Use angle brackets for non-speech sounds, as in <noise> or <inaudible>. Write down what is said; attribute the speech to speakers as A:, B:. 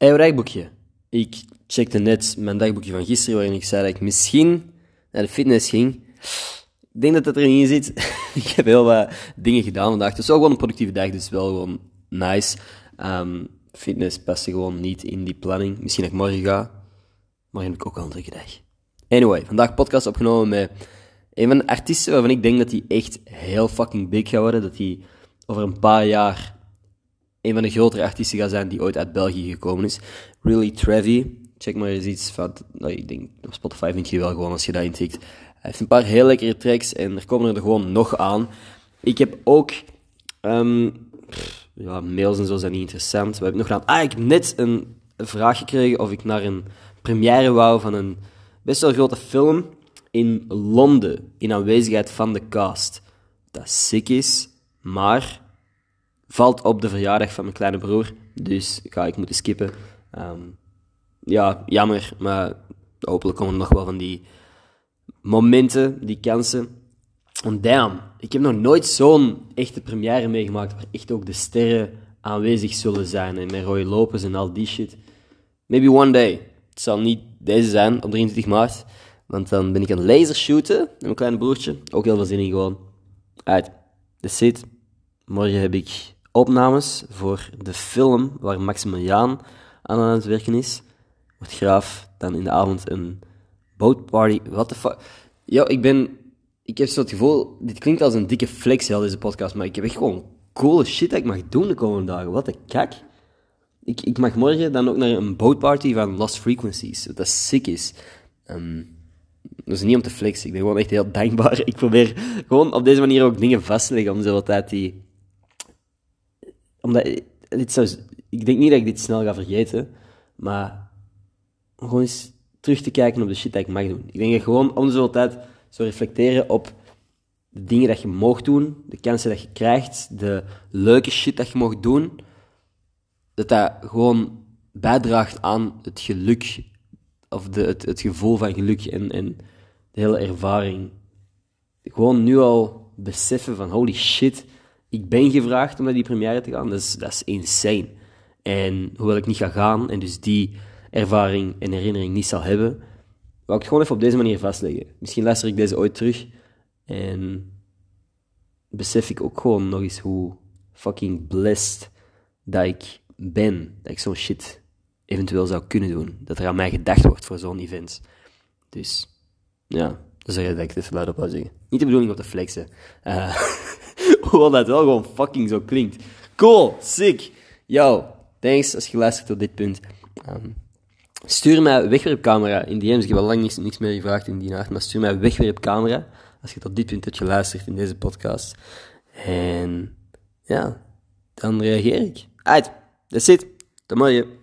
A: Hey, dagboekje. Ik checkte net mijn dagboekje van gisteren, waarin ik zei dat ik misschien naar de fitness ging. Ik denk dat dat erin zit. <laughs> ik heb heel wat dingen gedaan vandaag. Het is wel een productieve dag, dus wel gewoon nice. Um, fitness paste gewoon niet in die planning. Misschien dat ik morgen ga. Morgen heb ik ook al een drukke dag. Anyway, vandaag podcast opgenomen met een van de artiesten waarvan ik denk dat hij echt heel fucking big gaat worden. Dat hij over een paar jaar een van de grotere artiesten gaat zijn die ooit uit België gekomen is. Really Trevi. Check maar eens iets van, nou, ik denk, op Spotify vind je wel gewoon als je dat intikt. Hij heeft een paar heel lekkere tracks en er komen er gewoon nog aan. Ik heb ook, um, ja, mails en zo zijn niet interessant. Wat heb ik nog gedaan? Ah, ik heb net een vraag gekregen of ik naar een première wou van een best wel grote film in Londen, in aanwezigheid van de cast. Dat sick is, maar valt op de verjaardag van mijn kleine broer. Dus ga ik moeten skippen. Um, ja, jammer, maar hopelijk komen er nog wel van die momenten, die kansen. En damn, ik heb nog nooit zo'n echte première meegemaakt waar echt ook de sterren aanwezig zullen zijn. En met Roy Lopez en al die shit. Maybe one day. Het zal niet deze zijn, op 23 maart. Want dan ben ik aan laser shooten met mijn kleine broertje. Ook heel veel zin in gewoon. Uit. That's it. Morgen heb ik opnames voor de film waar Maximiliaan aan aan het werken is. Wordt graaf dan in de avond een boatparty. What the fuck? Ja, ik ben... Ik heb zo het gevoel... Dit klinkt als een dikke flex, deze podcast, maar ik heb echt gewoon coole shit dat ik mag doen de komende dagen. Wat een kak. Ik, ik mag morgen dan ook naar een boatparty van Lost Frequencies. Wat dat sick is. Um, dat is niet om te flexen. Ik ben gewoon echt heel dankbaar. <laughs> Ik probeer gewoon op deze manier ook dingen vast te leggen om zoveel tijd die omdat, dit zou, ik denk niet dat ik dit snel ga vergeten, maar gewoon eens terug te kijken op de shit dat ik mag doen. Ik denk gewoon om de zoveel tijd zo reflecteren op de dingen dat je mag doen, de kansen dat je krijgt, de leuke shit dat je mag doen, dat dat gewoon bijdraagt aan het geluk, of de, het, het gevoel van geluk en, en de hele ervaring. Gewoon nu al beseffen van holy shit, ik ben gevraagd om naar die première te gaan. Dat is, dat is insane. En hoewel ik niet ga gaan en dus die ervaring en herinnering niet zal hebben, wou ik het gewoon even op deze manier vastleggen. Misschien luister ik deze ooit terug en besef ik ook gewoon nog eens hoe fucking blessed dat ik ben. Dat ik zo'n shit eventueel zou kunnen doen. Dat er aan mij gedacht wordt voor zo'n event. Dus ja, dat is dat ik het even op zeggen. Niet de bedoeling om te flexen. Uh, <laughs> <laughs> Hoewel dat wel gewoon fucking zo klinkt. Cool, sick. Yo, thanks als je luistert tot dit punt. Um, stuur mij wegwerpcamera in DM's. Ik heb al lang niks, niks meer gevraagd in die nacht, maar stuur mij wegwerpcamera als je tot dit punt hebt geluisterd in deze podcast. En ja, dan reageer ik. Uit, that's it. Tot morgen.